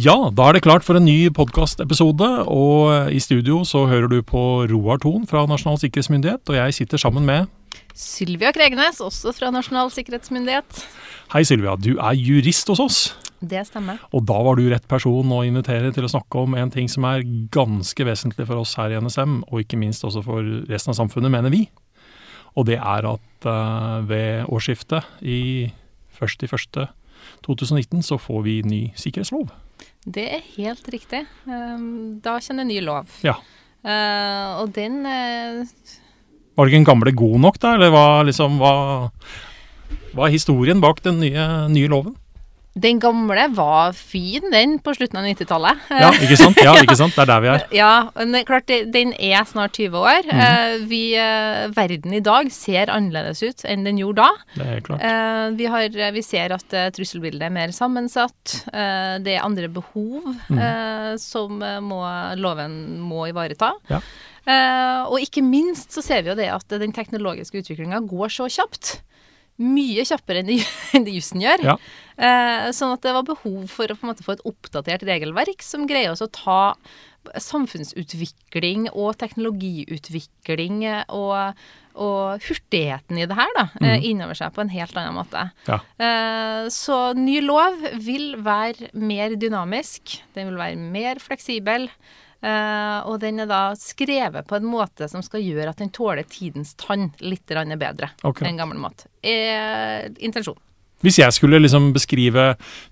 Ja, da er det klart for en ny podkastepisode. Og i studio så hører du på Roar Thon fra Nasjonal sikkerhetsmyndighet, og jeg sitter sammen med Sylvia Kregnes, også fra Nasjonal sikkerhetsmyndighet. Hei Sylvia, du er jurist hos oss. Det stemmer. Og da var du rett person å invitere til å snakke om en ting som er ganske vesentlig for oss her i NSM, og ikke minst også for resten av samfunnet, mener vi. Og det er at uh, ved årsskiftet i 1.1.2019 så får vi ny sikkerhetslov. Det er helt riktig. Um, da kjenner det ny lov. Ja. Uh, og den uh, Var ikke den gamle god nok, da? Eller hva, liksom, hva, hva er historien bak den nye, nye loven? Den gamle var fin, den, på slutten av 90-tallet. Ja, ikke sant? Ja, ikke sant? Det er der vi er. Ja, men det er klart, den er snart 20 år. Mm -hmm. vi, eh, verden i dag ser annerledes ut enn den gjorde da. Det er klart. Eh, vi, har, vi ser at trusselbildet er mer sammensatt. Det er andre behov mm -hmm. som må, loven må ivareta. Ja. Og ikke minst så ser vi jo det at den teknologiske utviklinga går så kjapt. Mye kjappere enn det, enn det jussen gjør. Ja. Eh, sånn at det var behov for å på en måte få et oppdatert regelverk som greier oss å ta samfunnsutvikling og teknologiutvikling eh, og, og hurtigheten i det her da, mm. Mhm. innover seg på en helt annen måte. Ja. Eh, så ny lov vil være mer dynamisk, den vil være mer fleksibel. Eh, og den er da skrevet på en måte som skal gjøre at den tåler tidens tann litt bedre okay. enn gammel mat. Er intensjonen. Hvis jeg skulle liksom beskrive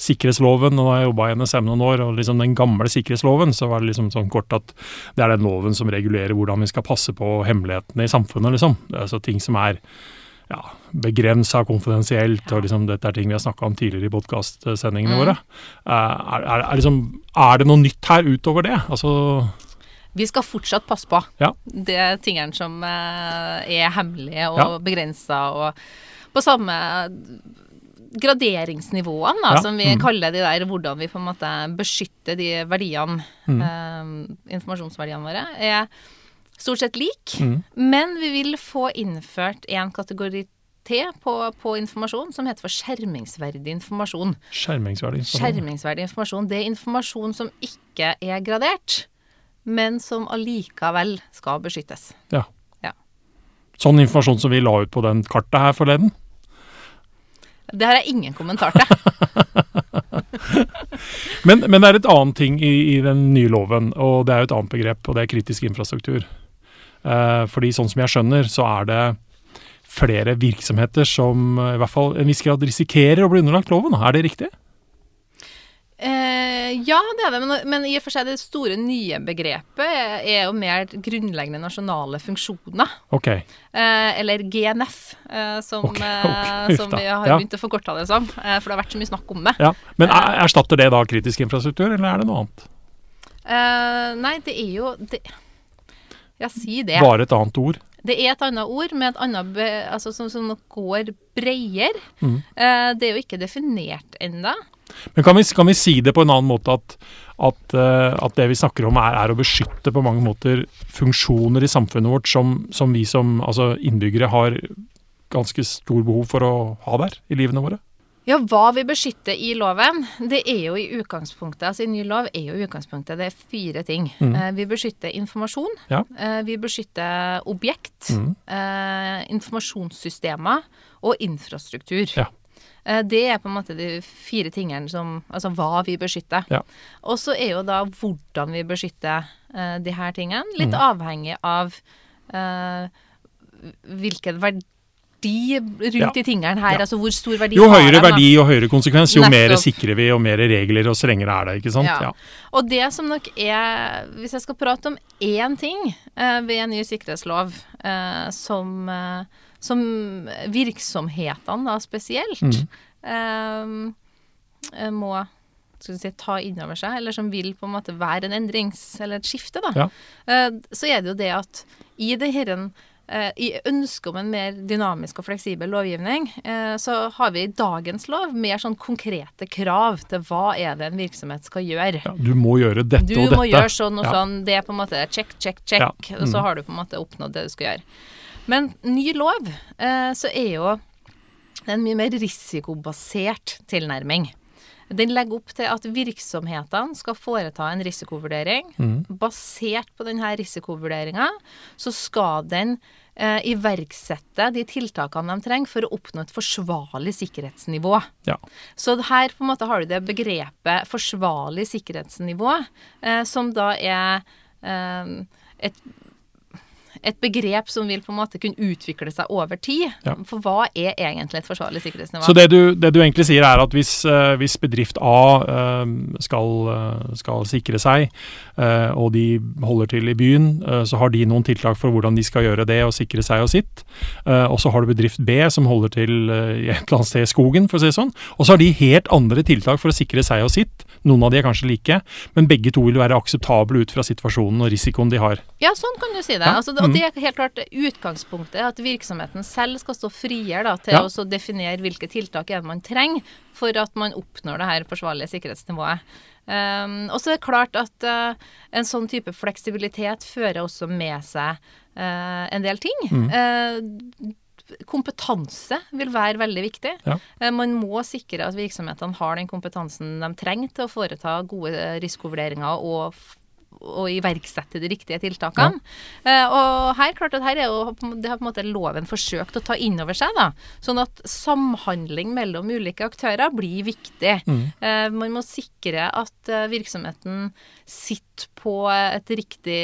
sikkerhetsloven, og jeg jobba i NSM noen år, og liksom den gamle sikkerhetsloven, så var det liksom sånn kort at det er den loven som regulerer hvordan vi skal passe på hemmelighetene i samfunnet, liksom. Det er altså ting som er ja, begrensa konfidensielt, og liksom dette er ting vi har snakka om tidligere i podkastsendingene Mm. våre. Eh, Er, er, er, liksom, er det noe nytt her utover det? Altså Vi skal fortsatt passe på Ja. de tingene som eh, er hemmelige og Ja. begrensa, og på samme graderingsnivåene, da, Ja, som vi mm. kaller de der, hvordan vi på en måte beskytter de verdiene, Mm. eh, informasjonsverdiene våre, er stort sett lik. mm, Men vi vil få innført en kategori på, på informasjon som heter for skjermingsverdig informasjon. skjermingsverdig informasjon. Skjermingsverdig informasjon. Det er informasjon som ikke er gradert, men som allikevel skal beskyttes. Ja. ja. Sånn informasjon som vi la ut på den kartet her forleden. Det har jeg ingen kommentar til. Men, men det er et annet ting i, i den nye loven, og det er jo et annet begrep, og det er kritisk infrastruktur. Eh, fordi sånn som jeg skjønner, så er det flere virksomheter som eh, i hvert fall en viss grad risikerer å bli underlagt loven. Er det riktig? Eh, ja, det er det, men, men i og for seg det store nye begrepet er, jo mer grunnleggende nasjonale funksjoner. Ok. Eh, eller GNF, eh, som, okay, okay. som vi har Ja. begynt å forkorte det som. Eh, for det har vært så mye snakk om det. Ja. Men er, erstatter det da kritisk infrastruktur, eller er det noe annet? Eh, nei, det er jo det, Ja, si det. Bare et annet ord? Det er et annet ord med et annet be, altså, som, som går bredere. Mm. Eh, det er jo ikke definert ennå. Men kan vi, kan vi si det på en annen måte at, at, eh, at det vi snakker om er, er å beskytte på mange måter funksjoner i samfunnet vårt som, som vi som altså innbyggere har ganske stor behov for å ha der i livene våre? Ja, hva vi beskytter i loven, det er jo i utgangspunktet Altså i ny lov er jo i utgangspunktet det er fire ting. Mm. Eh, vi beskytter informasjon. Ja. Eh, vi beskytter objekt. Mm. Eh, informasjonssystemer og infrastruktur. Ja. Eh, det er på en måte de fire tingene som Altså hva vi beskytter. Ja. Og så er jo da hvordan vi beskytter eh, de her tingene, litt mm. avhengig av eh, hvilken verdi rundt Ja. i tingene her, Ja. altså hvor stor verdi Jo høyere verdi og høyere konsekvens, jo mer sikrer vi, og mer regler og strengere er det. ikke sant? Ja. Og det som nok er Hvis jeg skal prate om én ting eh, ved en ny sikkerhetslov eh, som, eh, som virksomhetene da spesielt mm. eh, må skal vi si, ta inn over seg, eller som vil på en måte være en endrings... Eller et skifte, da. Ja. Eh, så er det jo det at i det herren eh, I ønsket om en mer dynamisk og fleksibel lovgivning, eh, så har vi i dagens lov mer sånn konkrete krav til hva er det en virksomhet skal gjøre. Ja, du må gjøre dette Du og dette. Du må gjøre sånn og Ja. sånn. Det er på en måte check, check, check. Ja. Og så Mm. har du på en måte oppnådd det du skal gjøre. Men ny lov, eh, så er jo en mye mer risikobasert tilnærming. Den legger opp til at virksomhetene skal foreta en risikovurdering. Mm. Basert på denne risikovurderinga så skal den eh, iverksette de tiltakene de trenger for å oppnå et forsvarlig sikkerhetsnivå. Ja. Så her på en måte har du det begrepet forsvarlig sikkerhetsnivå, eh, som da er eh, et et begrep som vil på en måte kunne utvikle seg over tid. Ja. For hva er egentlig et forsvarlig sikkerhetsnivå? Så det du, det du egentlig sier er at hvis, eh, hvis bedrift A eh, skal, eh, skal sikre seg, og de holder til i byen, så har de noen tiltak for hvordan de skal gjøre det og sikre seg og sitt. Og så har du bedrift B som holder til i et eller annet sted i skogen, for å si det sånn. Og så har de helt andre tiltak for å sikre seg og sitt. Noen av de er kanskje like, men begge to vil være akseptable ut fra situasjonen og risikoen de har. Ja, sånn kan du si det. Ja, Altså, og mm. det er helt klart utgangspunktet, at virksomheten selv skal stå friere da, til Ja. å så definere hvilke tiltak man trenger for at man oppnår det her forsvarlige sikkerhetsnivået. Um, og så er det klart at uh, en sånn type fleksibilitet fører også med seg uh, en del ting. Mm. Eh, kompetanse vil være veldig viktig. Ja. Eh, Man må sikre at virksomhetene har den kompetansen de trenger til å foreta gode eh, risikovurderinger og, og iverksette de riktige tiltakene. Eh, og her, klart at her er jo, det har på en måte loven forsøkt å ta inn over seg. da, Sånn at samhandling mellom ulike aktører blir viktig. Mm. Eh, man må sikre at eh, virksomheten sitter på et riktig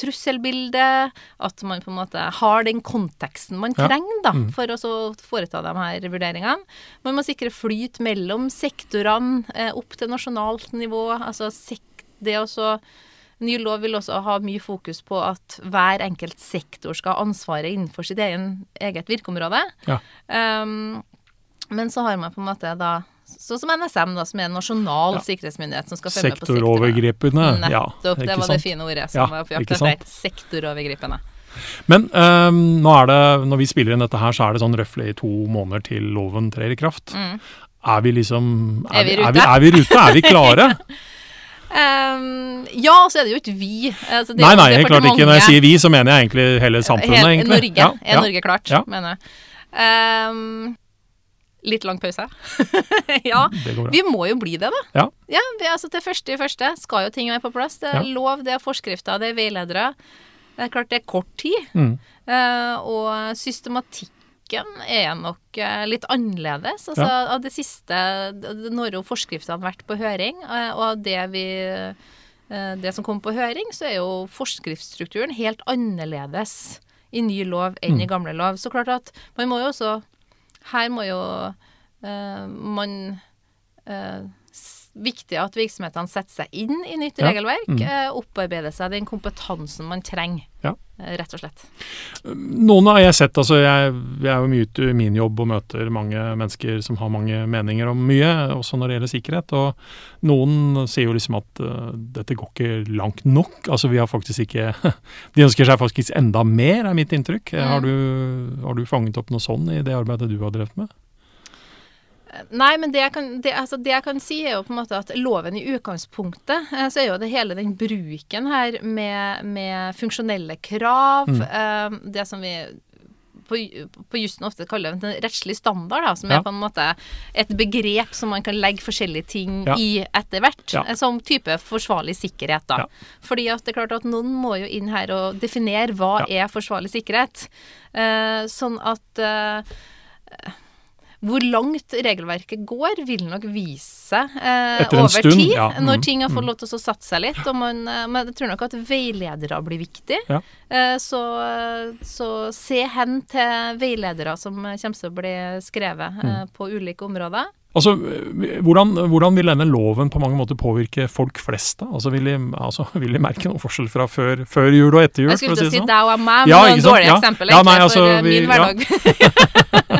trusselbilde. At man på en måte har den konteksten man Ja. trenger da, Mm. for å så foreta de her vurderingene. Man må sikre flyt mellom sektorene eh, opp til nasjonalt nivå. altså det å så Ny lov vil også ha mye fokus på at hver enkelt sektor skal ha ansvaret innenfor sitt egen, eget virkeområde. Ja. Um, men så har man på en måte da Sånn som NSM, da, som er en nasjonal Ja. sikkerhetsmyndighet som skal følge med på sektorene. Sektorovergripende. Ja, Nettopp. det var var det fine ordet som Ja, var på jakt etter. Sektorovergripende. Men um, nå er det, når vi spiller inn dette her, så er det sånn røftlig to måneder til loven trer i kraft. Mm. Er vi liksom Er vi i Er vi, er vi rute? Er vi klare? Um, ja, så er det jo ikke vi. Altså, det er nei, nei, helt klart ikke. Når jeg sier vi, så mener jeg egentlig hele samfunnet. Helt- egentlig. Norge. Ja, er ja. Norge klart, Ja. mener jeg. Um, litt lang pause. ja. Vi må jo bli det, da. Ja. vi, altså Til første i første skal jo ting være på plass. Det er Ja. lov, det er forskrifter, det er veiledere. Det er klart det er kort tid. Mm. Uh, og systematikken er nok eh, litt annerledes. Altså, Av det siste Når har jo forskriftene vært på høring, eh, og av det vi eh, det som kom på høring, så er jo forskriftsstrukturen helt annerledes i ny lov enn Mm. i gamle lov. Så klart at man må jo også Her må jo eh, man eh, Viktig at virksomhetene setter seg inn i nytt Ja. regelverk. Mm. eh, Opparbeider seg den kompetansen man trenger, Ja. Eh, rett og slett. Noen har jeg sett, altså jeg, jeg er jo mye ute i min jobb og møter mange mennesker som har mange meninger om mye, også når det gjelder sikkerhet. Og noen sier jo liksom at uh, dette går ikke langt nok. Altså vi har faktisk ikke De ønsker seg faktisk enda mer, er mitt inntrykk. Mm. Har, du, har du fanget opp noe sånn i det arbeidet du har drevet med? Nei, men det jeg, kan, det, altså det jeg kan si, er jo på en måte at loven i utgangspunktet, eh, så er jo det hele den bruken her med, med funksjonelle krav, Mm. eh, det som vi på, på jussen ofte kaller en rettslig standard, da, som Ja. er på en måte et begrep som man kan legge forskjellige ting Ja. i etter hvert. Ja. eh, Som type forsvarlig sikkerhet, da. Fordi at det er klart at noen må jo inn her og definere hva er forsvarlig sikkerhet. Eh, sånn at eh, hvor langt regelverket går, vil nok vise eh, over stund, tid, ja. når Mm, ting har fått mm. lov til å satse seg litt. Man, eh, men jeg tror nok at veiledere blir viktig. Ja. Eh, så, så se hen til veiledere som kommer til å bli skrevet eh, Mm. på ulike områder. Altså, hvordan, hvordan vil denne loven på mange måter påvirke folk flest? da? Altså, Vil de, altså, vil de merke noen forskjell fra før, før jul og etter jul? Jeg skulle til å si sånn? deg og meg, men Ja, det var et dårlig Ja. eksempel Ja, nei, altså, for eh, vi- min hverdag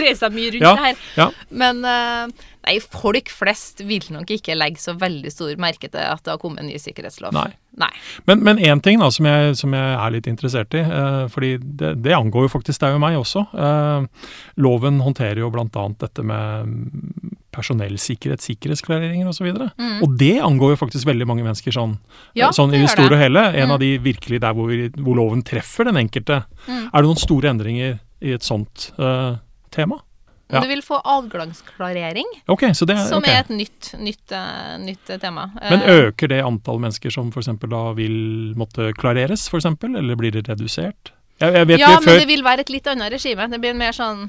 dreier seg mye rundt Ja, det her. ja. Men eh, nei, folk flest vil nok ikke legge så veldig stor merke til at det har kommet en ny sikkerhetslov. Nei. Nei. Men, én ting da, som jeg, som jeg er litt interessert i, uh, fordi det, det angår jo faktisk deg og meg også. Uh, loven håndterer jo bl.a. dette med personellsikkerhet, sikkerhetsklareringer osv. Og, så Mm. og det angår jo faktisk veldig mange mennesker sånn, Ja, sånn i det store og hele. En Mm. av de virkelig der hvor, vi, hvor loven treffer den enkelte. Mm. Er det noen store endringer i et sånt eh, tema? Ja. Du vil få adgangsklarering, okay, så det som okay. er et nytt, nytt, eh, nytt eh, tema. Men Eh, øker det antall mennesker som f.eks. da vil måtte klareres, f.eks., eller blir det redusert? Jeg, jeg ja, vi men det vil være et litt annet regime. Det blir en mer sånn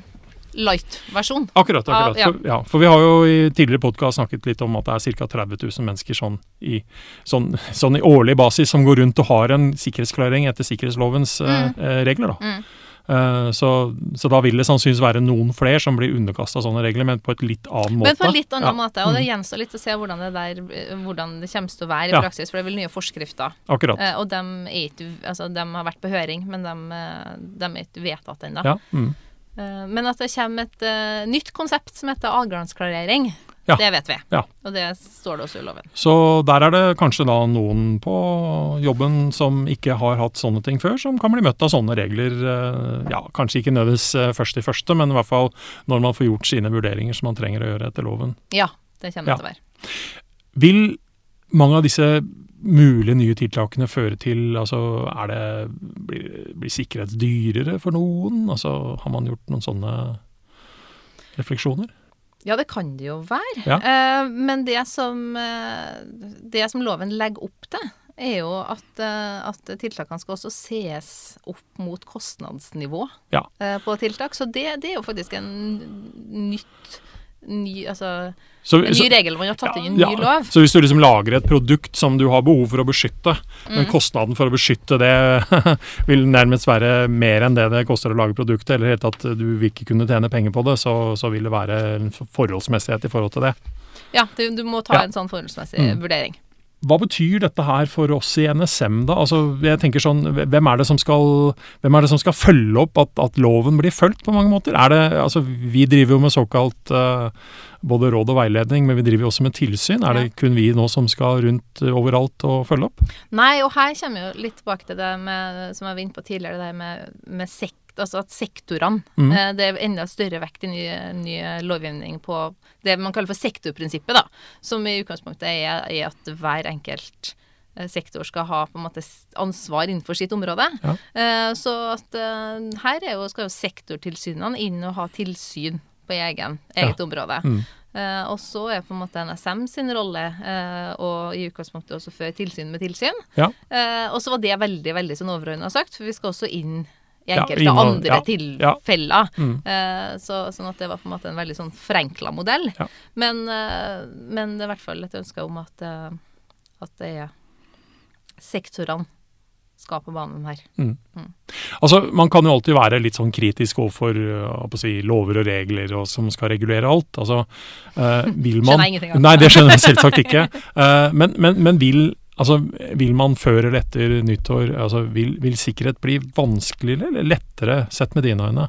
light-versjon. Akkurat. akkurat. Ja, ja. For, ja, for vi har jo i tidligere podkast snakket litt om at det er ca. 30 000 mennesker sånn i, sånn, sånn i årlig basis som går rundt og har en sikkerhetsklarering etter sikkerhetslovens mm. eh, regler. da. Mm. Eh, så, så da vil det sannsynligvis være noen flere som blir underkasta sånne regler, men på et litt annen måte. Men på en litt annen Ja, måte. Og det mm, gjenstår litt å se hvordan det, der, hvordan det kommer til å være i Ja. praksis. For det er vel nye forskrifter. Akkurat. Eh, og de, er ikke, altså, de har vært på høring, men de, eh, de er ikke vedtatt ennå. Ja. Mm. Men at det kommer et nytt konsept som heter adgangsklarering, Ja. det vet vi. Ja. Og det står det også i loven. Så der er det kanskje da noen på jobben som ikke har hatt sånne ting før, som kan bli møtt av sånne regler. eh, Ja, kanskje ikke nødvendigvis eh, først i første, men i hvert fall når man får gjort sine vurderinger som man trenger å gjøre etter loven. Ja, det kommer Ja. til å være. Vil mange av disse mulige nye tiltakene føre til altså er det, Blir, blir sikkerhet dyrere for noen? Altså Har man gjort noen sånne refleksjoner? Ja, det kan det jo være. Ja. Uh, men det som, uh, det som loven legger opp til, er jo at, uh, at tiltakene skal også ses opp mot kostnadsnivå Ja. på tiltak. Så det, det er jo faktisk en nytt ny, altså, Så, en ny regel man har tatt inn en ny Ja, lov. Så hvis du liksom lager et produkt som du har behov for å beskytte, men Mm. kostnaden for å beskytte det vil nærmest være mer enn det det koster å lage produktet, eller helt at du vil ikke kunne tjene penger på det, så, så vil det være en forholdsmessighet i forhold til det. Ja, du, du må ta Ja. en sånn forholdsmessig Mm. vurdering. Hva betyr dette her for oss i NSM, da? Altså, jeg tenker sånn, Hvem er det som skal, hvem er det som skal følge opp at, at loven blir fulgt på mange måter? Er det, altså, vi driver jo med såkalt uh, både råd og veiledning, men vi driver jo også med tilsyn. Er det kun vi nå som skal rundt uh, overalt og følge opp? Nei, og her kommer jo litt tilbake til det med, som jeg var inne på tidligere, det med, med, med sekt, altså at sektorene mm. eh, Det er enda større vekt i ny, ny lovgivning på det man kaller for sektorprinsippet, da. Som i utgangspunktet er, er at hver enkelt eh, sektor skal ha på en måte ansvar innenfor sitt område. Ja. Eh, så at her er jo, skal jo sektortilsynene inn og ha tilsyn på egen, eget område. Mm. Eh, og så er på en måte NSM sin rolle eh, å i utgangspunktet også føre tilsyn med tilsyn. Ja. Eh, og så var det veldig veldig sånn overordna sagt, for vi skal også inn i enkelte ja, innom, andre tilfeller. Mm. Uh, så, sånn at det var på en måte en veldig sånn forenkla modell. Men, uh, men det er i hvert fall et ønske om at, uh, at det er sektorene skal på banen her. Altså, Man kan jo alltid være litt sånn kritisk overfor uh, si, lover og regler og som skal regulere alt. Altså, uh, vil man Skjønner jeg ingenting av. Nei, det skjønner jeg selvsagt ikke. Uh, men, men, men vil, altså, vil man før eller etter nyttår altså, vil, vil sikkerhet bli vanskeligere eller lettere, sett med dine øyne?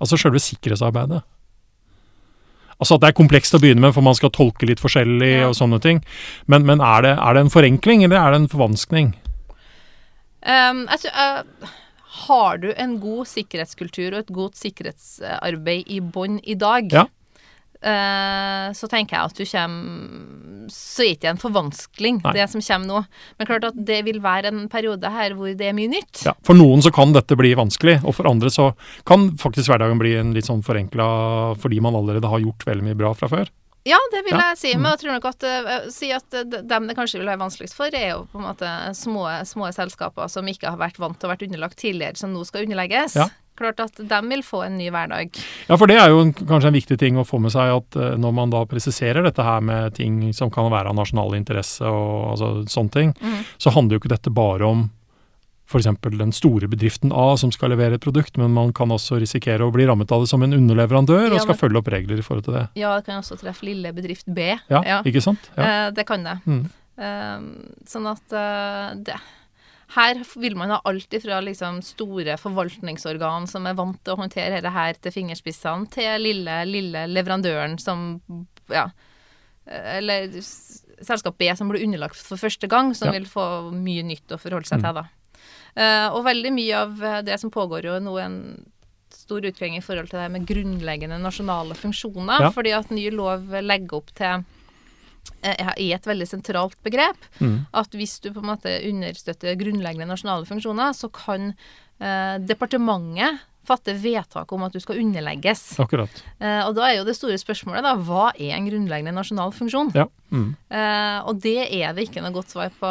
Altså selve sikkerhetsarbeidet. Altså at det er komplekst å begynne med, for man skal tolke litt forskjellig Ja. og sånne ting. Men, men er, det, er det en forenkling, eller er det en forvanskning? Um, altså, eh, har du en god sikkerhetskultur og et godt sikkerhetsarbeid i bånn i dag, Ja. Eh, så tenker jeg at du kommer Så er det ikke en forvanskling, Nei. det som kommer nå. Men klart at det vil være en periode her hvor det er mye nytt. Ja, For noen så kan dette bli vanskelig, og for andre så kan faktisk hverdagen bli en litt sånn forenkla fordi man allerede har gjort veldig mye bra fra før. Ja, det vil jeg si. Men jeg tror nok at eh, si at eh, dem det kanskje vil være vanskeligst for, er jo på en måte små, små selskaper som ikke har vært vant til å vært underlagt tidligere, som nå skal underlegges. Ja. Klart at dem vil få en ny hverdag. Ja, for det er jo en, kanskje en viktig ting å få med seg at når man da presiserer dette her med ting som kan være av nasjonal interesse og altså, sånne ting, mm. så handler jo ikke dette bare om f.eks. den store bedriften A som skal levere et produkt, men man kan også risikere å bli rammet av det som en underleverandør Ja, og skal men- følge opp regler i forhold til det. Ja, det kan også treffe lille bedrift B. Ja, ikke sant? Ja. Eh, det kan det. Mm. Eh, sånn at eh, det her vil man ha alt ifra liksom store forvaltningsorgan som er vant til å håndtere dette her til fingerspissene, til lille, lille leverandøren som ja, eh, Eller selskap B som blir underlagt for første gang, som Ja. vil få mye nytt å forholde seg Mm. til. da. Eh, og veldig mye av eh, det som pågår jo nå, en stor utvikling i forhold til det med grunnleggende nasjonale funksjoner. Ja. Fordi at ny lov legger opp til eh, er et veldig sentralt begrep. Mm. At hvis du på en måte understøtter grunnleggende nasjonale funksjoner, så kan eh, departementet fatte vedtak om at du skal underlegges. Akkurat. Eh, og da er jo det store spørsmålet, da, hva er en grunnleggende nasjonal funksjon? Ja. Mm. Eh, og det er det ikke noe godt svar på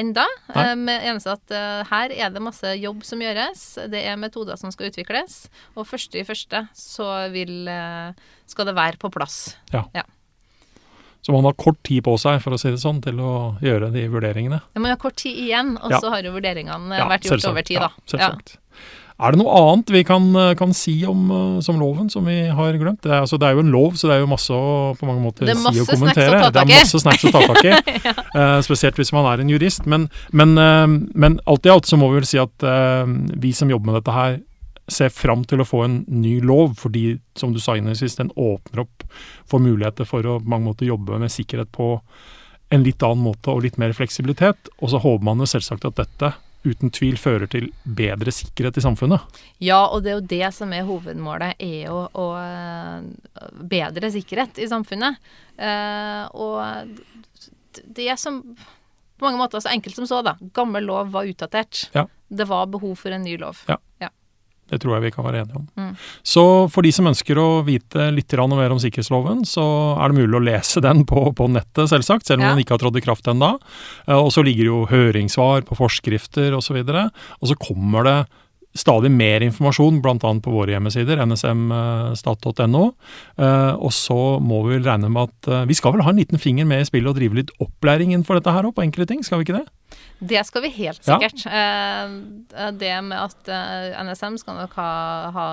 enda. Eh, med eneste at eh, her er det masse jobb som gjøres. Det er metoder som skal utvikles. Og første i første så vil, eh, skal det være på plass. Ja. Så man har kort tid på seg, for å si det sånn, til å gjøre de vurderingene. Ja, man har kort tid igjen, og Ja. så har jo vurderingene eh, Ja, vært gjort selvsagt. over tid, da. Ja, selvsagt. selvsagt. Er det noe annet vi kan, kan si om uh, som loven som vi har glemt? Det er, altså, det er jo en lov, så det er jo masse å på mange måter er si og kommentere. Det er masse snacks å ta tak i. Eh, spesielt hvis man er en jurist. Men, men, uh, men alt i alt så må vi vel si at uh, vi som jobber med dette her, ser fram til å få en ny lov, fordi som du sa innledningsvis, den åpner opp for muligheter for å på mange måter jobbe med sikkerhet på en litt annen måte og litt mer fleksibilitet. Og så håper man jo selvsagt at dette uten tvil fører til bedre sikkerhet i samfunnet. Ja, og det er jo det som er hovedmålet, er jo å eh, bedre sikkerhet i samfunnet. Eh, og det som på mange måter så enkelt som så, da. Gammel lov var utdatert. Ja. Det var behov for en ny lov. Det tror jeg vi kan være enige om. Mm. Så for de som ønsker å vite litt mer om sikkerhetsloven, så er det mulig å lese den på, på nettet, selvsagt, selv om Ja. den ikke har trådt i kraft ennå. Eh, Og så ligger det jo høringssvar på forskrifter osv. Og, så og så kommer det stadig mer informasjon, bl.a. på våre hjemmesider, nsmstat.no. Eh, Og så må vi vel regne med at eh, vi skal vel ha en liten finger med i spillet og drive litt opplæring innenfor dette her òg, på enkelte ting, skal vi ikke det? Det skal vi helt sikkert. Ja. det med at eh, NSM skal nok ha, ha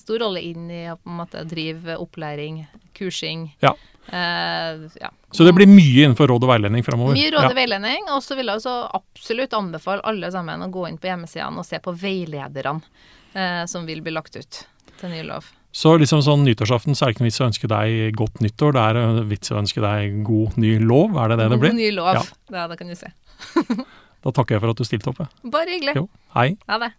stor rolle inn i å på en måte drive opplæring, kursing. Ja. Eh, ja. Så det blir mye innenfor råd og veiledning framover. Mye råd og veiledning, og så vil jeg også absolutt anbefale alle sammen å gå inn på hjemmesidene og se på veilederne uh, som vil bli lagt ut til ny lov. Så liksom sånn nyttårsaften så er det ikke noe vits å ønske deg godt nyttår, det er en vits å ønske deg god ny lov, er det det det blir? Ny lov. Ja. Ja, det kan du se. Da takker jeg for at du stilte opp. Bare hyggelig. Jo, hei. Ha det.